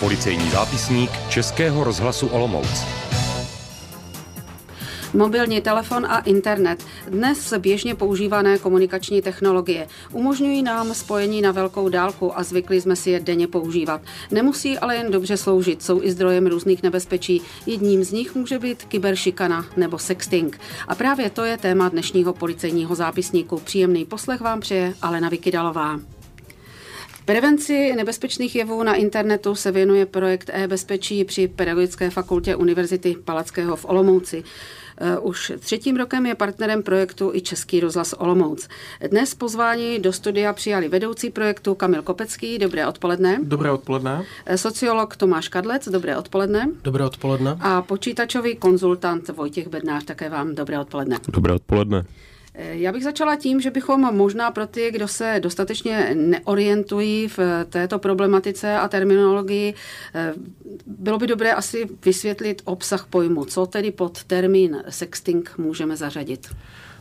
Policejní zápisník Českého rozhlasu Olomouc. Mobilní telefon a internet. Dnes běžně používané komunikační technologie umožňují nám spojení na velkou dálku a zvykli jsme si je denně používat. Nemusí ale jen dobře sloužit, jsou i zdrojem různých nebezpečí. Jedním z nich může být kyberšikana nebo sexting. A právě to je téma dnešního policejního zápisníku. Příjemný poslech vám přeje Alena Vikidalová. Prevenci nebezpečných jevů na internetu se věnuje projekt e-bezpečí při Pedagogické fakultě Univerzity Palackého v Olomouci. Eh, už třetím rokem je partnerem projektu i Český rozhlas Olomouc. Dnes pozvání do studia přijali vedoucí projektu Kamil Kopecký. Dobré odpoledne. Dobré odpoledne. Eh, sociolog Tomáš Kadlec. Dobré odpoledne. Dobré odpoledne. A počítačový konzultant Vojtěch Bednář. Také vám dobré odpoledne. Dobré odpoledne. Eh, já bych začala tím, že bychom možná pro ty, kdo se dostatečně neorientují v této problematice a terminologii, eh, bylo by dobré asi vysvětlit obsah pojmu. Co tedy pod termín sexting můžeme zařadit?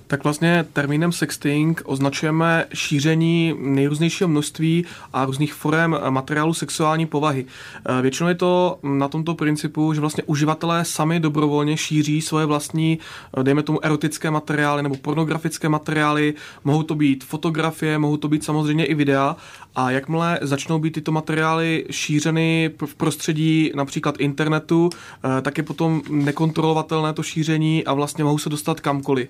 Tak vlastně termínem sexting označujeme šíření nejrůznějšího množství a různých forem materiálu sexuální povahy. Eh, většinou je to na tomto principu, že vlastně uživatelé sami dobrovolně šíří svoje vlastní, eh, dejme tomu, erotické materiály nebo pornografické materiály. Mohou to být fotografie, mohou to být samozřejmě i videa. A jakmile začnou být tyto materiály šířeny v prostředí například internetu, eh, tak je potom nekontrolovatelné to šíření a vlastně mohou se dostat kamkoliv.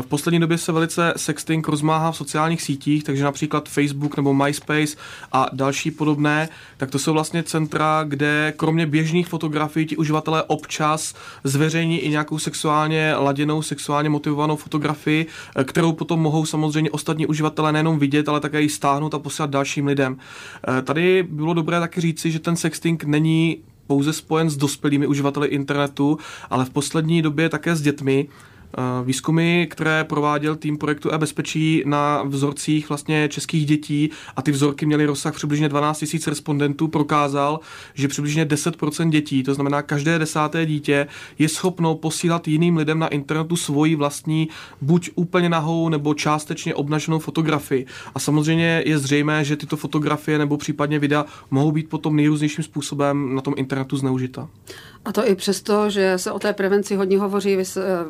V poslední době se velice sexting rozmáhá v sociálních sítích, takže například Facebook nebo MySpace a další podobné, tak to jsou vlastně centra, kde kromě běžných fotografií ti uživatelé občas zveřejní i nějakou sexuálně laděnou, sexuálně motivovanou fotografii, kterou potom mohou samozřejmě ostatní uživatelé nejenom vidět, ale také ji stáhnout a posílat dalším lidem. Eh, tady bylo dobré taky říci, že ten sexting není pouze spojen s dospělými uživateli internetu, ale v poslední době také s dětmi. Eh, výzkumy, které prováděl tým projektu e-bezpečí na vzorcích vlastně českých dětí a ty vzorky měly rozsah přibližně 12 000 respondentů, prokázal, že přibližně 10% dětí, to znamená každé desáté dítě, je schopno posílat jiným lidem na internetu svoji vlastní buď úplně nahou nebo částečně obnaženou fotografii. A samozřejmě je zřejmé, že tyto fotografie nebo případně videa mohou být potom nejrůznějším způsobem na tom internetu zneužita. A to i přesto, že se o té prevenci hodně hovoří, vy,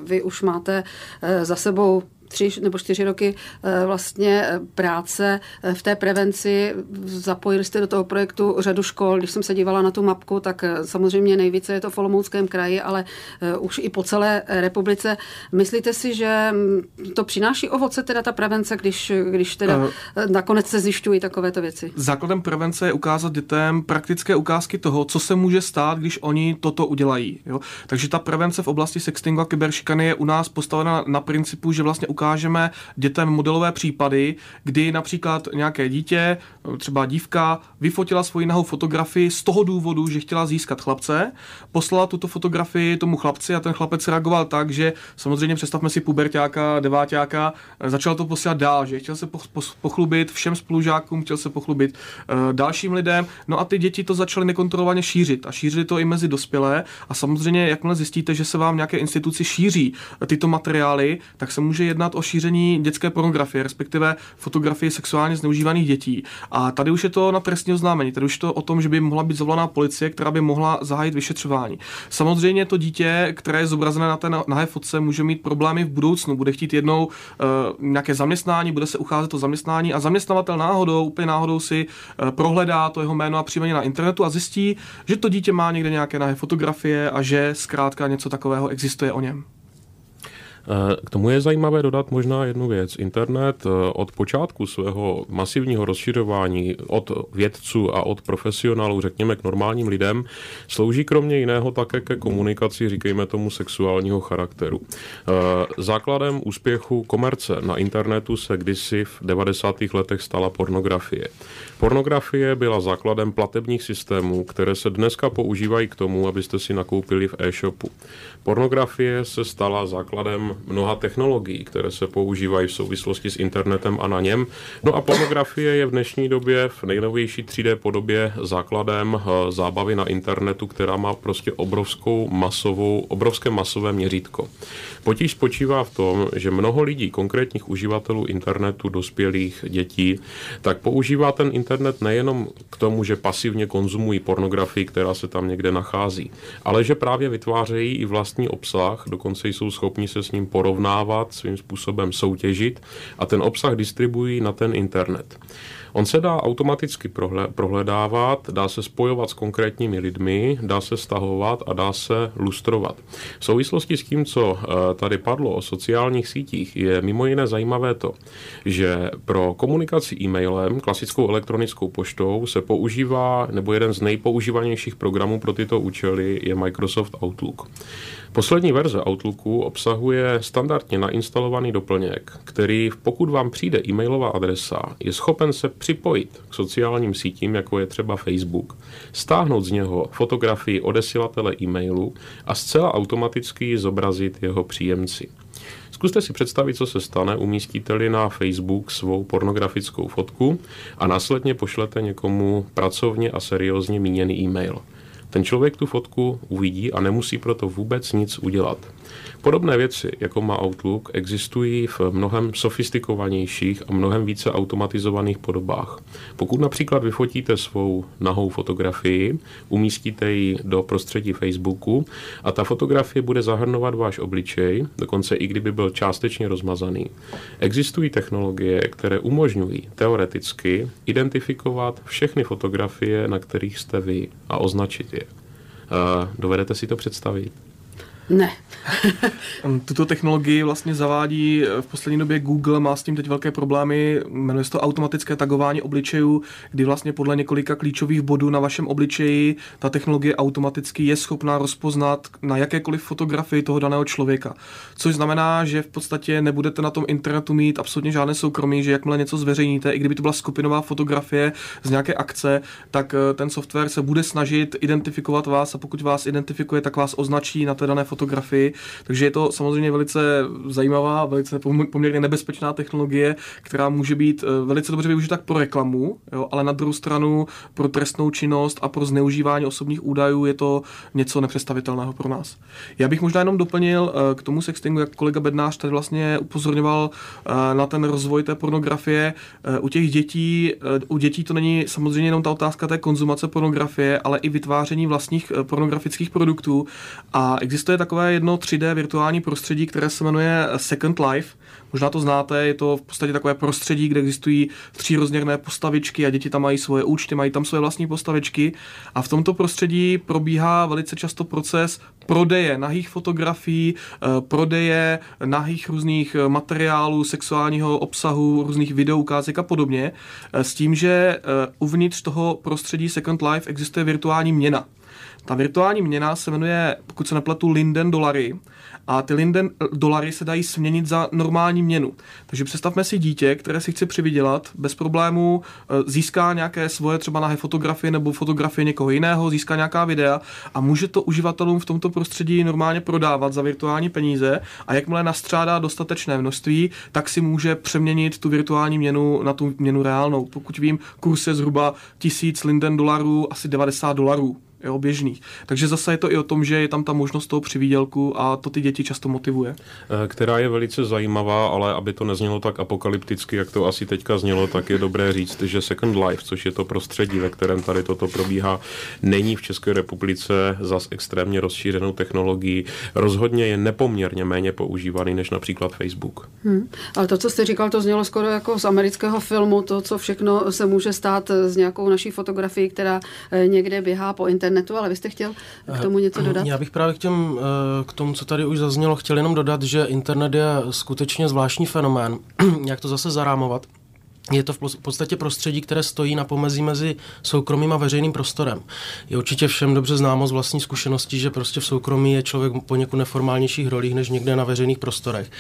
vy už máte eh, za sebou tři nebo čtyři roky eh, vlastně eh, práce eh, v té prevenci. Zapojili jste do toho projektu řadu škol. Když jsem se dívala na tu mapku, tak samozřejmě nejvíce je to v Olomouckém kraji, ale už i po celé republice. Myslíte si, že mm, to přináší ovoce teda ta prevence, když, když teda uh, nakonec se zjišťují takovéto věci? Základem prevence je ukázat dětem praktické ukázky toho, co se může stát, když oni toto udělají. Jo? Takže ta prevence v oblasti sextingu a kyberšikany je u nás postavena na principu, že vlastně ukážeme dětem modelové případy, kdy například nějaké dítě, třeba dívka, vyfotila svoji nahou fotografii z toho důvodu, že chtěla získat chlapce, poslala tuto fotografii tomu chlapci a ten chlapec reagoval tak, že samozřejmě představme si pubertáka, devátáka, začal to posílat dál, že chtěl se pochlubit všem spolužákům, chtěl se pochlubit uh, dalším lidem, no a ty děti to začaly nekontrolovaně šířit a šířili to i mezi dospělé. A samozřejmě jakmile zjistíte, že se vám nějaké instituci šíří tyto materiály, tak se může jednat jednat o šíření dětské pornografie, respektive fotografii sexuálně zneužívaných dětí. A tady už je to na trestní oznámení, tady už je to o tom, že by mohla být zavolaná policie, která by mohla zahájit vyšetřování. Samozřejmě to dítě, které je zobrazené na té nahé fotce, může mít problémy v budoucnu, bude chtít jednou uh, nějaké zaměstnání, bude se ucházet o zaměstnání a zaměstnavatel náhodou, úplně náhodou si uh, prohledá to jeho jméno a příjmení na internetu a zjistí, že to dítě má někde nějaké nahé fotografie a že zkrátka něco takového existuje o něm. Eh, k tomu je zajímavé dodat možná jednu věc. Internet eh, od počátku svého masivního rozšiřování od vědců a od profesionálů, řekněme k normálním lidem, slouží kromě jiného také ke komunikaci, říkejme tomu, sexuálního charakteru. Eh, základem úspěchu komerce na internetu se kdysi v 90. letech stala pornografie. Pornografie byla základem platebních systémů, které se dneska používají k tomu, abyste si nakoupili v e-shopu. Pornografie se stala základem mnoha technologií, které se používají v souvislosti s internetem a na něm. No a pornografie je v dnešní době v nejnovější 3D podobě základem eh, zábavy na internetu, která má prostě obrovskou masovou, obrovské masové měřítko. Potíž spočívá v tom, že mnoho lidí, konkrétních uživatelů internetu, dospělých dětí, tak používá ten internet nejenom k tomu, že pasivně konzumují pornografii, která se tam někde nachází, ale že právě vytvářejí i vlastní obsah, dokonce jsou schopni se s ním porovnávat, svým způsobem soutěžit a ten obsah distribuují na ten internet. On se dá automaticky prohledávat, dá se spojovat s konkrétními lidmi, dá se stahovat a dá se lustrovat. V souvislosti s tím, co eh, tady padlo o sociálních sítích, je mimo jiné zajímavé to, že pro komunikaci e-mailem, klasickou elektronickou poštou, se používá, nebo jeden z nejpoužívanějších programů pro tyto účely je Microsoft Outlook. Poslední verze Outlooku obsahuje standardně nainstalovaný doplněk, který pokud vám přijde e-mailová adresa, je schopen se připojit k sociálním sítím, jako je třeba Facebook, stáhnout z něho fotografii odesilatele e-mailu a zcela automaticky zobrazit jeho příjemci. Zkuste si představit, co se stane, umístíte-li na Facebook svou pornografickou fotku a následně pošlete někomu pracovně a seriózně míněný e-mail. Ten člověk tu fotku uvidí a nemusí proto vůbec nic udělat. Podobné věci, jako má Outlook, existují v mnohem sofistikovanějších a mnohem více automatizovaných podobách. Pokud například vyfotíte svou nahou fotografii, umístíte ji do prostředí Facebooku a ta fotografie bude zahrnovat váš obličej, dokonce i kdyby byl částečně rozmazaný. Existují technologie, které umožňují teoreticky identifikovat všechny fotografie, na kterých jste vy a označit je. Dovedete si to představit? Ne. Tuto technologii vlastně zavádí v poslední době Google, má s tím teď velké problémy, jmenuje se to automatické tagování obličejů, kdy vlastně podle několika klíčových bodů na vašem obličeji ta technologie automaticky je schopná rozpoznat na jakékoliv fotografii toho daného člověka. Což znamená, že v podstatě nebudete na tom internetu mít absolutně žádné soukromí, že jakmile něco zveřejníte, i kdyby to byla skupinová fotografie z nějaké akce, tak eh, ten software se bude snažit identifikovat vás a pokud vás identifikuje, tak vás označí na té dané fotografii fotografii, takže je to samozřejmě velice zajímavá, velice poměrně nebezpečná technologie, která může být eh, velice dobře využita pro reklamu, jo, ale na druhou stranu pro trestnou činnost a pro zneužívání osobních údajů je to něco nepředstavitelného pro nás. Já bych možná jenom doplnil eh, k tomu sextingu, jak kolega Bednář tady vlastně upozorňoval eh, na ten rozvoj té pornografie. U těch dětí, u dětí to není samozřejmě jenom ta otázka té konzumace pornografie, ale i vytváření vlastních pornografických produktů. A existuje tak takové jedno 3D virtuální prostředí, které se jmenuje Second Life. Možná to znáte, je to v podstatě takové prostředí, kde existují třírozměrné postavičky a děti tam mají svoje účty, mají tam svoje vlastní postavičky a v tomto prostředí probíhá velice často proces prodeje nahých fotografií, eh, prodeje nahých různých eh, materiálů, sexuálního obsahu, různých videoukázek a podobně, eh, s tím, že uvnitř toho prostředí Second Life existuje virtuální měna. Ta virtuální měna se jmenuje, pokud se nepletu, Linden dolary a ty Linden dolary se dají směnit za normální měnu. Takže představme si dítě, které si chce přivydělat, bez problémů e, získá nějaké svoje třeba nahé fotografie nebo fotografie někoho jiného, získá nějaká videa a může to uživatelům v tomto prostředí normálně prodávat za virtuální peníze a jakmile nastřádá dostatečné množství, tak si může přeměnit tu virtuální měnu na tu měnu reálnou. Pokud vím, kurz je zhruba 1000 Linden dolarů, asi 90 dolarů jo, běžných. Takže zase je to i o tom, že je tam ta možnost toho přivídělku a to ty děti často motivuje. Eh, která je velice zajímavá, ale aby to neznělo tak apokalypticky, jak to asi teďka znělo, tak je dobré říct, že Second Life, což je to prostředí, ve kterém tady toto probíhá, není v České republice zas extrémně rozšířenou technologií. Rozhodně je nepoměrně méně používaný než například Facebook. Hmm. Ale to, co jste říkal, to znělo skoro jako z amerického filmu, to, co všechno se může stát s nějakou naší fotografií, která eh, někde běhá po internetu internetu, ale vy jste chtěl k tomu něco dodat? Já bych právě k, těm, eh, k tomu, co tady už zaznělo, chtěl jenom dodat, že internet je skutečně zvláštní fenomén. Jak to zase zarámovat? Je to v podstatě prostředí, které stojí na pomezí mezi soukromým a veřejným prostorem. Je určitě všem dobře známo z vlastní zkušenosti, že prostě v soukromí je člověk poněkud neformálnějších rolích než někde na veřejných prostorech.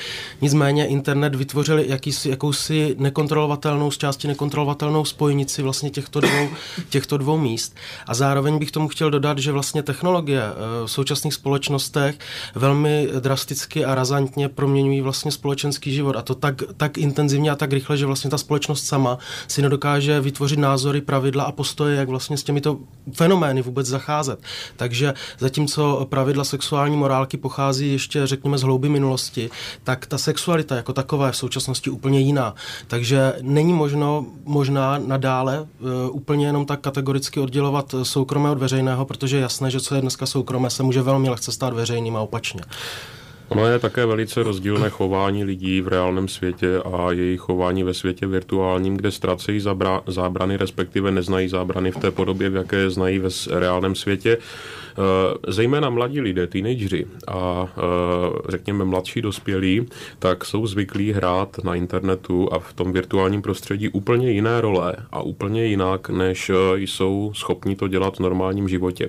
Nicméně internet vytvořil jakýsi, jakousi nekontrolovatelnou, z části nekontrolovatelnou spojnici vlastně těchto dvou, těchto dvou míst. A zároveň bych tomu chtěl dodat, že vlastně technologie eh, v současných společnostech velmi drasticky a razantně proměňují vlastně společenský život. A to tak, tak intenzivně a tak rychle, že vlastně ta společnost společnost sama si nedokáže vytvořit názory, pravidla a postoje, jak vlastně s těmito fenomény vůbec zacházet. Takže zatímco pravidla sexuální morálky pochází ještě, řekněme, z hlouby minulosti, tak ta sexualita jako taková je v současnosti úplně jiná. Takže není možno možná nadále uh, úplně jenom tak kategoricky oddělovat soukromé od veřejného, protože je jasné, že co je dneska soukromé, se může velmi lehce stát veřejným a opačně. Ono je také velice rozdílné chování lidí v reálném světě a jejich chování ve světě virtuálním, kde ztrácejí zábrany, respektive neznají zábrany v té podobě, v jaké znají ve reálném světě. Eh, zejména mladí lidé, teenageři a eh, řekněme mladší dospělí, tak jsou zvyklí hrát na internetu a v tom virtuálním prostředí úplně jiné role a úplně jinak, než eh, jsou schopni to dělat v normálním životě.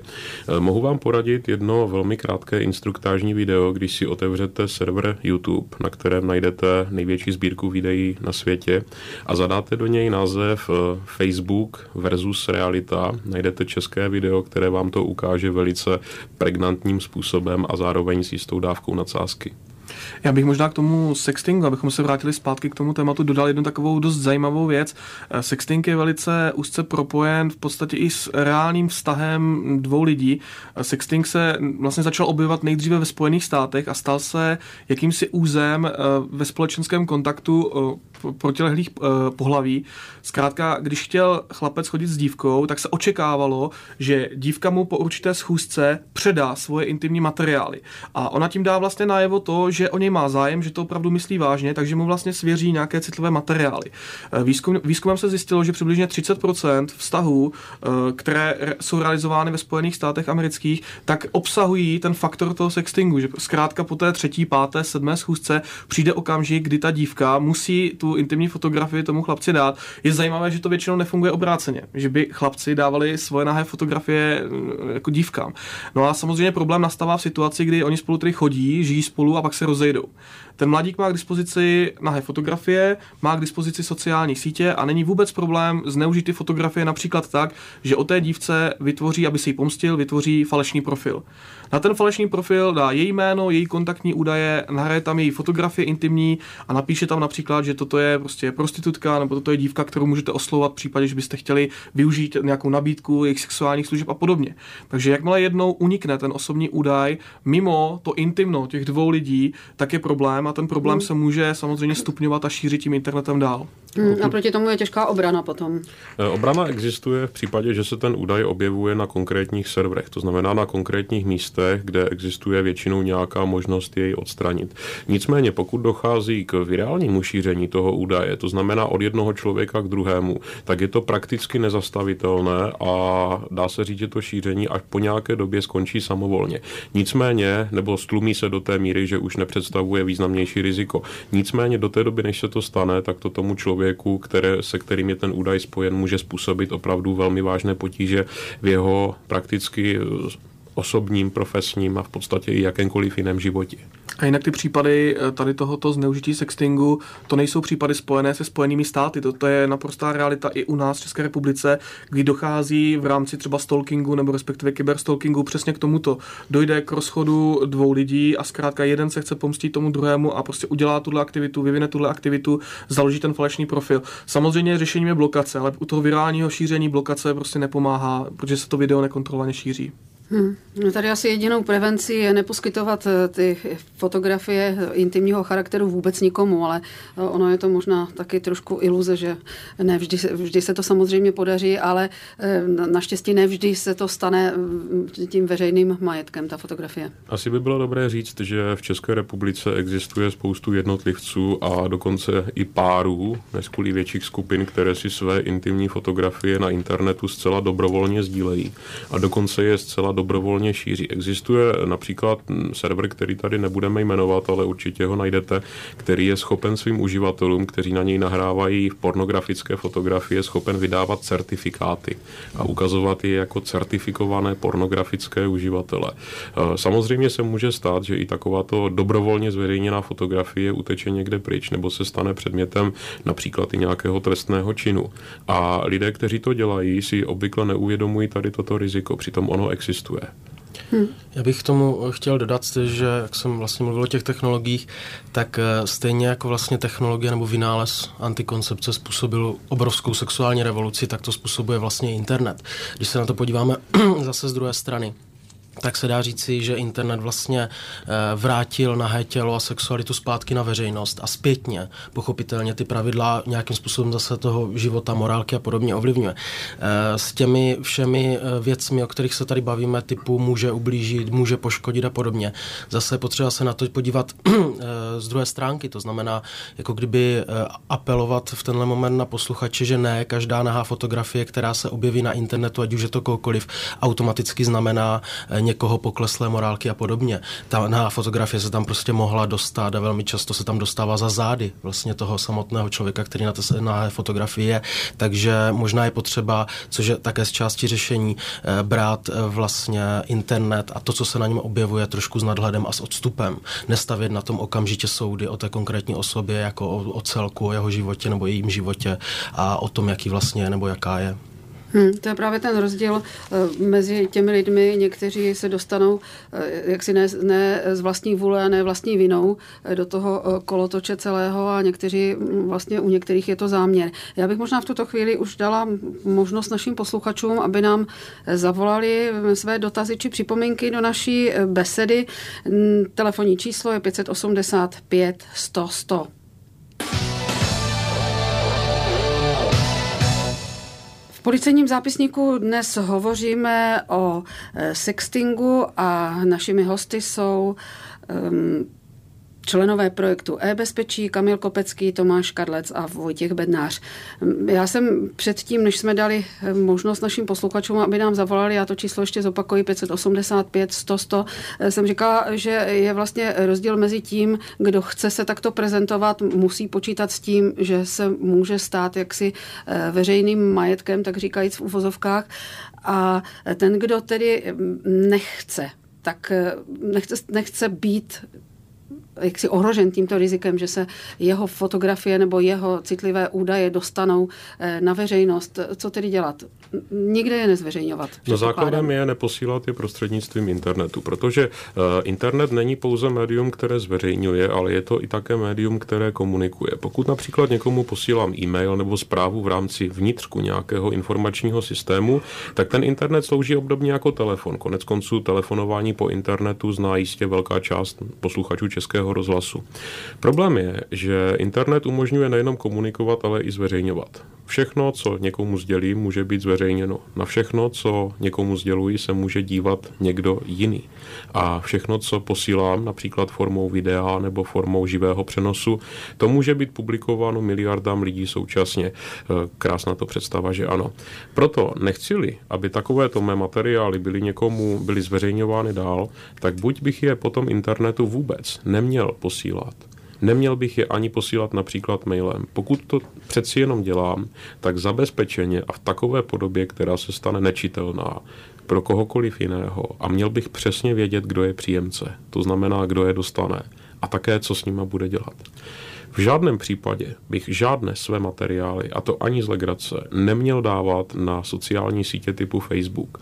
Mohu vám poradit jedno velmi krátké instruktážní video, když si otevřete server YouTube, na kterém najdete největší sbírku videí na světě a zadáte do něj název Facebook versus realita. Najdete české video, které vám to ukáže velice velice pregnantním způsobem a zároveň s jistou dávkou nadsázky. Já bych možná k tomu sextingu, abychom se vrátili zpátky k tomu tématu, dodal jednu takovou dost zajímavou věc. Eh, sexting je velice úzce propojen v podstatě i s reálným vztahem dvou lidí. Eh, sexting se vlastně začal objevovat nejdříve ve Spojených státech a stal se jakýmsi územ eh, ve společenském kontaktu protilehlých pohlaví. Zkrátka, když chtěl chlapec chodit s dívkou, tak se očekávalo, že dívka mu po určité schůzce předá svoje intimní materiály. A ona tím dá vlastně najevo to, že o něj má zájem, že to opravdu myslí vážně, takže mu vlastně svěří nějaké citlivé materiály. Eh, výzkum, výzkumem se zjistilo, že přibližně 30% vztahů, eh, které jsou realizovány ve Spojených státech amerických, tak obsahují ten faktor toho sextingu, že zkrátka po té třetí, páté, sedmé schůzce přijde okamžik, kdy ta dívka musí tu intimní fotografii tomu chlapci dát. Je zajímavé, že to většinou nefunguje obráceně, že by chlapci dávali svoje nahé fotografie eh, jako dívkám. No a samozřejmě problém nastává v situaci, kdy oni spolu tedy chodí, žijí spolu a pak se rozejdou. Ten mladík má k dispozici nahé fotografie, má k dispozici sociální sítě a není vůbec problém zneužít ty fotografie například tak, že o té dívce vytvoří, aby si ji pomstil, vytvoří falešný profil. Na ten falešný profil dá její jméno, její kontaktní údaje, nahraje tam její fotografie intimní a napíše tam například, že toto je prostě prostitutka nebo toto je dívka, kterou můžete oslovat v případě, že byste chtěli využít nějakou nabídku jejich sexuálních služeb a podobně. Takže jakmile jednou unikne ten osobní údaj mimo to intimno těch dvou lidí, tak je problém a ten problém hmm. se může samozřejmě stupňovat a šířit tím internetem dál. Hmm, a proti tomu je těžká obrana potom. Eh, obrana existuje v případě, že se ten údaj objevuje na konkrétních serverech, to znamená na konkrétních místech, kde existuje většinou nějaká možnost jej odstranit. Nicméně, pokud dochází k virálnímu šíření toho údaje, to znamená od jednoho člověka k druhému, tak je to prakticky nezastavitelné a dá se říct, že to šíření až po nějaké době skončí samovolně. Nicméně, nebo stlumí se do té míry, že už nepředstavuje významnější riziko. Nicméně do té doby, než se to stane, tak to tomu člověku, které, se kterým je ten údaj spojen, může způsobit opravdu velmi vážné potíže v jeho prakticky osobním, profesním a v podstatě i jakémkoliv jiném životě. A jinak ty případy eh, tady tohoto zneužití sextingu, to nejsou případy spojené se spojenými státy, to, je naprostá realita i u nás v České republice, kdy dochází v rámci třeba stalkingu nebo respektive kyberstalkingu přesně k tomuto. Dojde k rozchodu dvou lidí a zkrátka jeden se chce pomstit tomu druhému a prostě udělá tuhle aktivitu, vyvine tuhle aktivitu, založí ten falešný profil. Samozřejmě řešením je blokace, ale u toho virálního šíření blokace prostě nepomáhá, protože se to video nekontrolovaně šíří. Hmm. No tady asi jedinou prevenci je neposkytovat eh, ty fotografie intimního charakteru vůbec nikomu, ale eh, ono je to možná taky trošku iluze, že ne vždy, vždy se to samozřejmě podaří, ale eh, naštěstí ne vždy se to stane mm, tím veřejným majetkem, ta fotografie. Asi by bylo dobré říct, že v České republice existuje spoustu jednotlivců a dokonce i párů, neskůli větších skupin, které si své intimní fotografie na internetu zcela dobrovolně sdílejí. A dokonce je zcela dobrovolně šíří. Existuje například server, který tady nebudeme jmenovat, ale určitě ho najdete, který je schopen svým uživatelům, kteří na něj nahrávají pornografické fotografie, schopen vydávat certifikáty a ukazovat je jako certifikované pornografické uživatele. Eh, samozřejmě se může stát, že i takováto dobrovolně zveřejněná fotografie uteče někde pryč nebo se stane předmětem například i nějakého trestného činu. A lidé, kteří to dělají, si obvykle neuvědomují tady toto riziko, přitom ono existuje. Hmm. Já bych k tomu chtěl dodat, že jak jsem vlastně mluvil o těch technologiích, tak eh, stejně jako vlastně technologie nebo vynález antikoncepce způsobil obrovskou sexuální revoluci, tak to způsobuje vlastně internet. Když se na to podíváme zase z druhé strany, tak se dá říci, že internet vlastně eh, vrátil nahé tělo a sexualitu zpátky na veřejnost a zpětně, pochopitelně ty pravidla nějakým způsobem zase toho života, morálky a podobně ovlivňuje. Eh, s těmi všemi eh, věcmi, o kterých se tady bavíme, typu může ublížit, může poškodit a podobně, zase potřeba se na to podívat z druhé stránky, to znamená, jako kdyby apelovat v tenhle moment na posluchače, že ne, každá nahá fotografie, která se objeví na internetu, ať už je to kohokoliv, automaticky znamená někoho pokleslé morálky a podobně. Ta na fotografie se tam prostě mohla dostat a velmi často se tam dostává za zády vlastně toho samotného člověka, který na té na fotografii je. Takže možná je potřeba, což je také z části řešení, eh, brát eh, vlastně internet a to, co se na něm objevuje, trošku s nadhledem a s odstupem. Nestavět na tom okamžitě soudy o té konkrétní osobě, jako o, o celku, o jeho životě nebo jejím životě a o tom, jaký vlastně je nebo jaká je. Hmm, to je právě ten rozdíl uh, mezi těmi lidmi. Někteří se dostanou uh, jaksi ne, ne z vlastní vůle a ne vlastní vinou uh, do toho kolotoče celého a někteří, um, vlastně u některých je to záměr. Já bych možná v tuto chvíli už dala možnost našim posluchačům, aby nám zavolali své dotazy či připomínky do naší besedy. Telefonní číslo je 585 100 100. V policejním zápisníku dnes hovoříme o eh, sextingu a našimi hosty jsou um, členové projektu e-bezpečí, Kamil Kopecký, Tomáš Kadlec a Vojtěch Bednář. Já jsem předtím, než jsme dali možnost našim posluchačům, aby nám zavolali, já to číslo ještě zopakuji, 585 100 100, jsem říkala, že je vlastně rozdíl mezi tím, kdo chce se takto prezentovat, musí počítat s tím, že se může stát jaksi eh, veřejným majetkem, tak říkajíc v uvozovkách, a ten, kdo tedy nechce tak eh, nechce, nechce být jaksi ohrožen tímto rizikem, že se jeho fotografie nebo jeho citlivé údaje dostanou eh, na veřejnost. Co tedy dělat? Nikde je nezveřejňovat. No základem je neposílat je prostřednictvím internetu, protože uh, internet není pouze médium, které zveřejňuje, ale je to i také médium, které komunikuje. Pokud například někomu posílám e-mail nebo zprávu v rámci vnitřku nějakého informačního systému, tak ten internet slouží obdobně jako telefon. Konec konců telefonování po internetu zná jistě velká část posluchačů českého českého rozhlasu. Problém je, že internet umožňuje nejenom komunikovat, ale i zveřejňovat. Všechno, co někomu sdělím, může být zveřejněno. Na všechno, co někomu sděluji, se může dívat někdo jiný. A všechno, co posílám, například formou videa nebo formou živého přenosu, to může být publikováno miliardám lidí současně. E, krásná to představa, že ano. Proto nechci-li, aby takovéto mé materiály byly někomu, byly zveřejňovány dál, tak buď bych je potom internetu vůbec neměl posílat, Neměl bych je ani posílat například mailem. Pokud to přeci jenom dělám, tak zabezpečeně a v takové podobě, která se stane nečitelná pro kohokoliv jiného a měl bych přesně vědět, kdo je příjemce, to znamená, kdo je dostane a také, co s nima bude dělat. V žádném případě bych žádné své materiály, a to ani z legrace, neměl dávat na sociální sítě typu Facebook,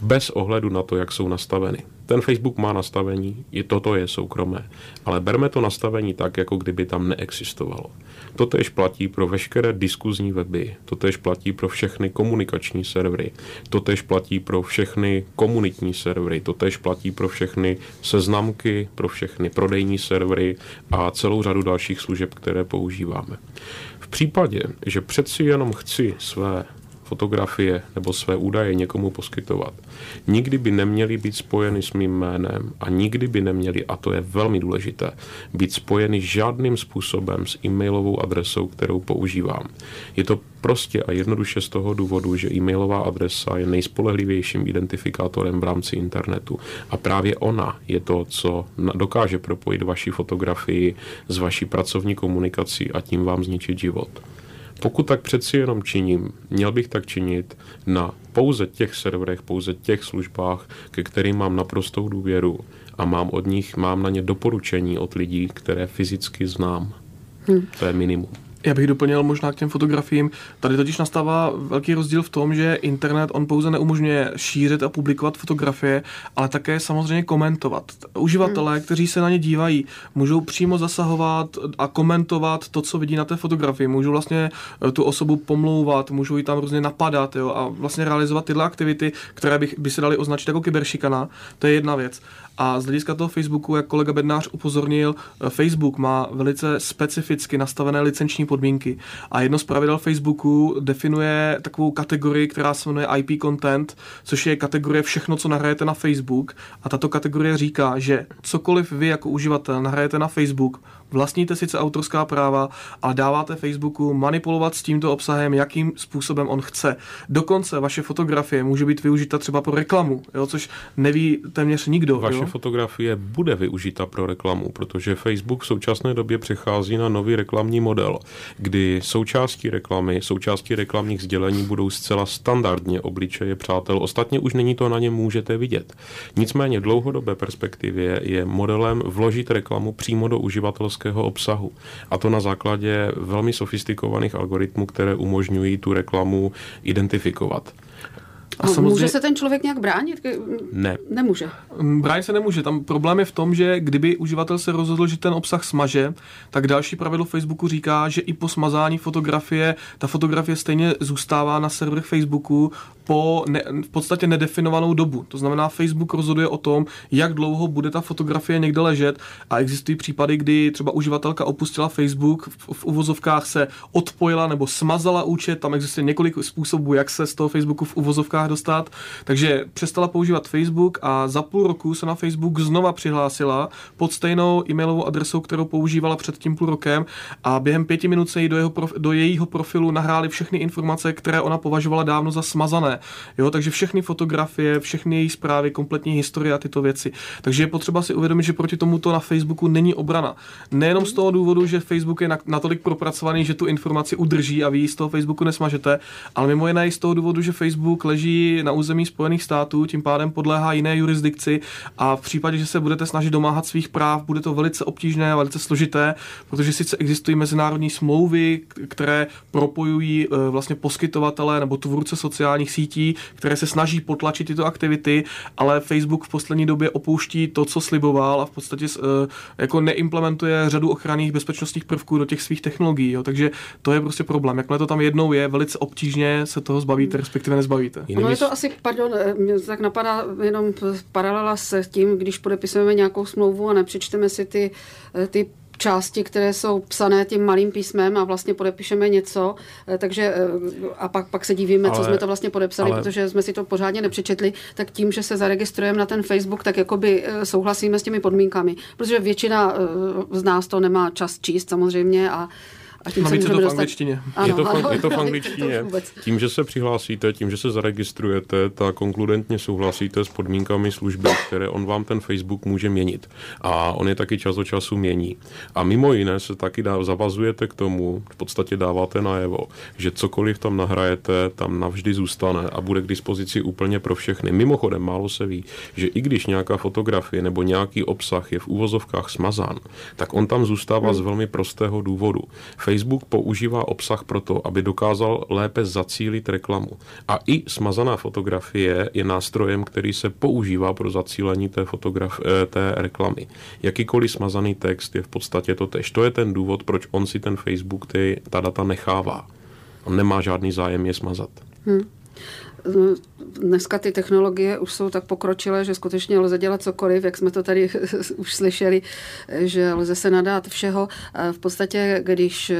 bez ohledu na to, jak jsou nastaveny. Ten Facebook má nastavení, i toto je soukromé, ale berme to nastavení tak, jako kdyby tam neexistovalo. Totež platí pro veškeré diskuzní weby, totež platí pro všechny komunikační servery, totež platí pro všechny komunitní servery, totež platí pro všechny seznamky, pro všechny prodejní servery a celou řadu dalších služeb, které používáme. V případě, že přeci jenom chci své fotografie nebo své údaje někomu poskytovat, nikdy by neměly být spojeny s mým jménem a nikdy by neměly, a to je velmi důležité, být spojeny žádným způsobem s e-mailovou adresou, kterou používám. Je to prostě a jednoduše z toho důvodu, že e-mailová adresa je nejspolehlivějším identifikátorem v rámci internetu. A právě ona je to, co dokáže propojit vaši fotografii s vaší pracovní komunikací a tím vám zničit život. Pokud tak přeci jenom činím, měl bych tak činit na pouze těch serverech, pouze těch službách, ke kterým mám naprostou důvěru a mám od nich, mám na ně doporučení od lidí, které fyzicky znám. Hmm. To je minimum. Já bych doplnil možná k těm fotografiím. Tady totiž nastává velký rozdíl v tom, že internet on pouze neumožňuje šířit a publikovat fotografie, ale také samozřejmě komentovat. Uživatelé, hmm. kteří se na ně dívají, můžou přímo zasahovat a komentovat to, co vidí na té fotografii. Můžou vlastně eh, tu osobu pomlouvat, můžou ji tam různě napadat jo, a vlastně realizovat tyhle aktivity, které by, by se daly označit jako kyberšikana. To je jedna věc. A z hlediska toho Facebooku, jak kolega Bednář upozornil, eh, Facebook má velice specificky nastavené licenční podmínky. A jedno z pravidel Facebooku definuje takovou kategorii, která se jmenuje IP content, což je kategorie všechno, co nahrajete na Facebook. A tato kategorie říká, že cokoliv vy jako uživatel nahrajete na Facebook, vlastníte sice autorská práva, ale dáváte Facebooku manipulovat s tímto obsahem, jakým způsobem on chce. Dokonce vaše fotografie může být využita třeba pro reklamu, jo, což neví téměř nikdo. Vaše jo? fotografie bude využita pro reklamu, protože Facebook v současné době přechází na nový reklamní model, kdy součástí reklamy, součástí reklamních sdělení budou zcela standardně obličeje přátel. Ostatně už není to na ně můžete vidět. Nicméně v dlouhodobé perspektivě je modelem vložit reklamu přímo do uživatelské uživatelského obsahu. A to na základě velmi sofistikovaných algoritmů, které umožňují tu reklamu identifikovat. A samozřejmě... Může se ten člověk nějak bránit? Ne. Nemůže. Mm, bránit se nemůže. Tam problém je v tom, že kdyby uživatel se rozhodl, že ten obsah smaže, tak další pravidlo Facebooku říká, že i po smazání fotografie, ta fotografie stejně zůstává na serverech Facebooku po ne, v podstatě nedefinovanou dobu. To znamená, Facebook rozhoduje o tom, jak dlouho bude ta fotografie někde ležet a existují případy, kdy třeba uživatelka opustila Facebook, v, v uvozovkách se odpojila nebo smazala účet, tam existuje několik způsobů, jak se z toho Facebooku v uvozovkách dostat, takže přestala používat Facebook a za půl roku se na Facebook znova přihlásila pod stejnou e-mailovou adresou, kterou používala před tím půl rokem a během pěti minut se jí do, jeho prof, do jejího profilu nahrály všechny informace, které ona považovala dávno za smazané. Jo, takže všechny fotografie, všechny její zprávy, kompletní historie a tyto věci. Takže je potřeba si uvědomit, že proti tomuto na Facebooku není obrana. Nejenom z toho důvodu, že Facebook je natolik propracovaný, že tu informaci udrží a vy z toho Facebooku nesmažete, ale mimo jiné i z toho důvodu, že Facebook leží na území Spojených států, tím pádem podléhá jiné jurisdikci a v případě, že se budete snažit domáhat svých práv, bude to velice obtížné velice složité, protože sice existují mezinárodní smlouvy, které propojují eh, vlastně poskytovatele nebo tvůrce sociálních sítí sítí, které se snaží potlačit tyto aktivity, ale Facebook v poslední době opouští to, co sliboval a v podstatě uh, jako neimplementuje řadu ochranných bezpečnostních prvků do těch svých technologií. Jo. Takže to je prostě problém. Jakmile to tam jednou je, velice obtížně se toho zbavíte, respektive nezbavíte. No je to asi, pardon, eh, mě tak napadá jenom paralela s tím, když podepisujeme nějakou smlouvu a nepřečteme si ty, eh, ty části, které jsou psané tím malým písmem a vlastně podepíšeme něco, eh, takže eh, a pak, pak se divíme, ale, co jsme to vlastně podepsali, ale, protože jsme si to pořádně nepřečetli, tak tím, že se zaregistrujeme na ten Facebook, tak jakoby eh, souhlasíme s těmi podmínkami, protože většina z nás to nemá čas číst samozřejmě a a tím se to v angličtině. Ano, je, to ano, je to v angličtině. tím, že se přihlásíte, tím, že se zaregistrujete, tak konkludentně souhlasíte s podmínkami služby, které on vám ten Facebook může měnit. A on je taky čas od času mění. A mimo jiné se taky dá, zavazujete k tomu, v podstatě dáváte najevo, že cokoliv tam nahrajete, tam navždy zůstane a bude k dispozici úplně pro všechny. Mimochodem, málo se ví, že i když nějaká fotografie nebo nějaký obsah je v úvozovkách smazán, tak on tam zůstává hmm. z velmi prostého důvodu. Facebook používá obsah proto, aby dokázal lépe zacílit reklamu. A i smazaná fotografie je nástrojem, který se používá pro zacílení té, fotograf- eh, té reklamy. Jakýkoliv smazaný text je v podstatě to tež. To je ten důvod, proč on si ten Facebook ty, ta data nechává. On nemá žádný zájem je smazat. Hmm. Dneska ty technologie už jsou tak pokročilé, že skutečně lze dělat cokoliv, jak jsme to tady už slyšeli, že lze se nadát všeho. V podstatě, když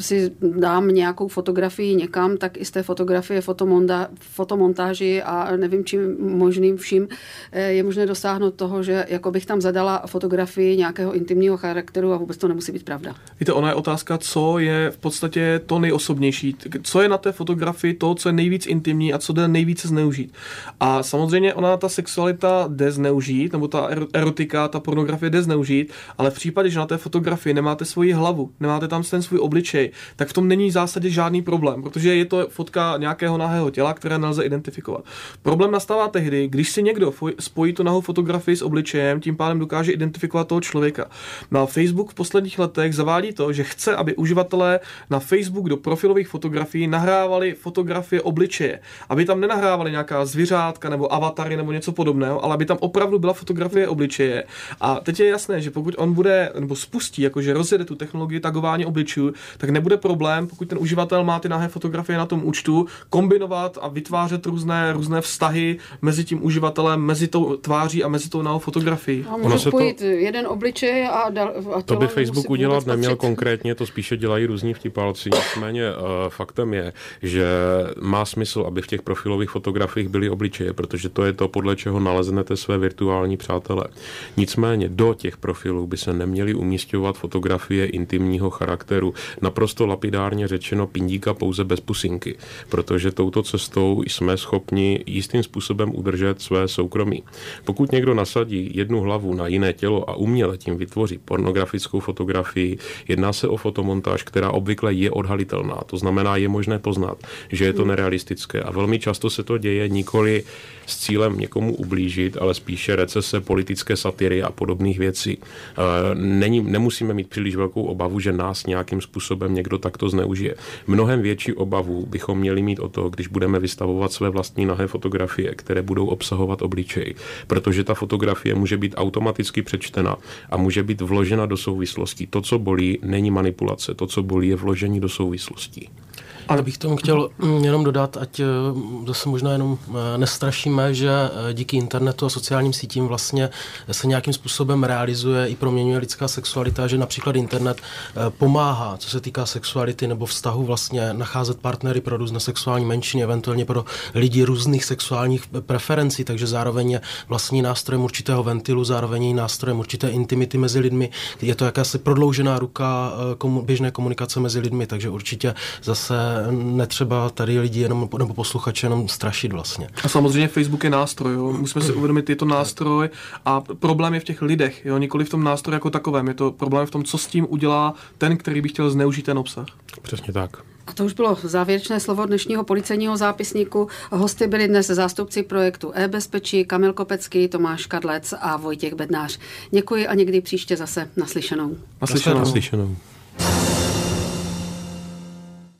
si dám nějakou fotografii někam, tak i z té fotografie fotomonta, fotomontáži a nevím čím možným vším je možné dosáhnout toho, že jako bych tam zadala fotografii nějakého intimního charakteru a vůbec to nemusí být pravda. Víte, ona je otázka, co je v podstatě to nejosobnější. Co je na té fotografii to, co je nejvíc intimní a co jde nejvíce zneužít. A samozřejmě ona ta sexualita jde zneužít, nebo ta erotika, ta pornografie jde zneužít, ale v případě, že na té fotografii nemáte svoji hlavu, nemáte tam ten svůj obličej, tak v tom není v zásadě žádný problém, protože je to fotka nějakého nahého těla, které nelze identifikovat. Problém nastává tehdy, když si někdo spojí tu nahou fotografii s obličejem, tím pádem dokáže identifikovat toho člověka. No Facebook v posledních letech zavádí to, že chce, aby uživatelé na Facebook do profilových fotografií nahrávali fotografie obličeje, aby tam nenahrávali nějaká zvířátka nebo avatary nebo něco podobného, ale aby tam opravdu byla fotografie obličeje. A teď je jasné, že pokud on bude nebo spustí, jakože rozjede tu technologii tagování obličů, tak nebude problém, pokud ten uživatel má ty nahé fotografie na tom účtu, kombinovat a vytvářet různé, různé vztahy mezi tím uživatelem, mezi tou tváří a mezi tou nahou fotografií. A může spojit to, jeden obličej a, dal, a To by Facebook udělat neměl konkrétně, to spíše dělají různí vtipálci. Nicméně uh, faktem je, že má smysl, aby v těch profilových fotografiích byly obličeje, protože to je to, podle čeho naleznete své virtuální přátele. Nicméně do těch profilů by se neměly umístěvat fotografie intimního charakteru. Naprosto lapidárně řečeno pindíka pouze bez pusinky, protože touto cestou jsme schopni jistým způsobem udržet své soukromí. Pokud někdo nasadí jednu hlavu na jiné tělo a uměle tím vytvoří pornografickou fotografii, jedná se o fotomontáž, která obvykle je odhalitelná. To znamená, je možné poznat, že je to nerealistické. A velmi často se to děje nikoli s cílem někomu ublížit, ale spíše recese, politické satiry a podobných věcí. E, není, nemusíme mít příliš velkou obavu, že nás nějakým způsobem někdo takto zneužije. Mnohem větší obavu bychom měli mít o to, když budeme vystavovat své vlastní nahé fotografie, které budou obsahovat obličej, protože ta fotografie může být automaticky přečtena a může být vložena do souvislostí. To, co bolí, není manipulace, to, co bolí, je vložení do souvislostí. Ale bych tomu chtěl mm, jenom dodat, ať eh, zase možná jenom eh, nestrašíme, že eh, díky internetu a sociálním sítím vlastně se nějakým způsobem realizuje i proměňuje lidská sexualita, že například internet pomáhá, co se týká sexuality nebo vztahu vlastně nacházet partnery pro různé sexuální menšiny, eventuálně pro lidi různých sexuálních preferencí, takže zároveň je vlastní nástrojem určitého ventilu, zároveň je nástrojem určité intimity mezi lidmi. Je to jakási prodloužená ruka běžné komunikace mezi lidmi, takže určitě zase netřeba tady lidi jenom, nebo posluchače jenom strašit vlastně. A samozřejmě Facebook je nástroj, jo. musíme si uvědomit, je to nástroj a problém je v těch lidech, jo. nikoli v tom nástroji jako takovém, je to problém v tom, co s tím udělá ten, který by chtěl zneužít ten obsah. Přesně tak. A to už bylo závěrečné slovo dnešního policejního zápisníku. Hosty byli dnes zástupci projektu e-bezpečí Kamil Kopecký, Tomáš Kadlec a Vojtěch Bednář. Děkuji a někdy příště zase naslyšenou. Naslyšenou. naslyšenou.